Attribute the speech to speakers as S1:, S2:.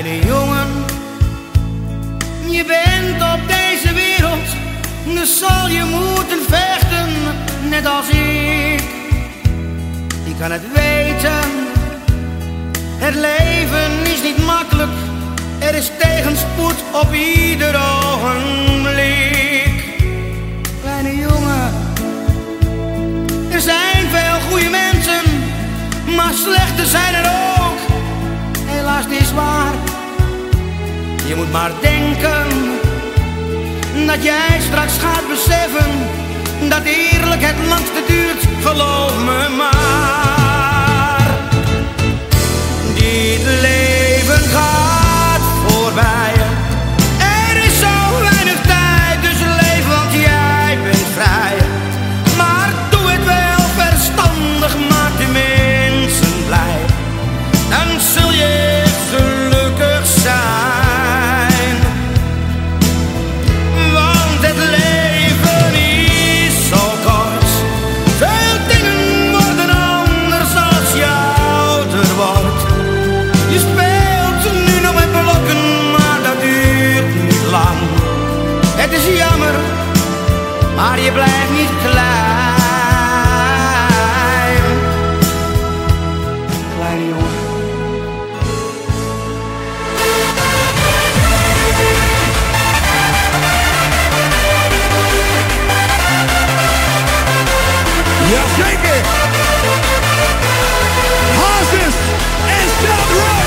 S1: Kleine jongen, je bent op deze wereld, dus zal je moeten vechten, net als ik. Ik kan het weten, het leven is niet makkelijk, er is tegenspoed op ieder ogenblik. Kleine jongen, er zijn veel goede mensen, maar slechte zijn er ook. Helaas niet zwaar. Je moet maar denken dat jij straks gaat beseffen dat eerlijk het langste duurt, geloof me maar. Dit leven gaat voorbij. Er is zo weinig tijd, dus leef, want jij bent vrij. Maar doe het wel verstandig, maak de mensen blij. Dan zul je Are je blijft niet klein. Kleine jongen.
S2: Ja, zeker. Hazes en Stout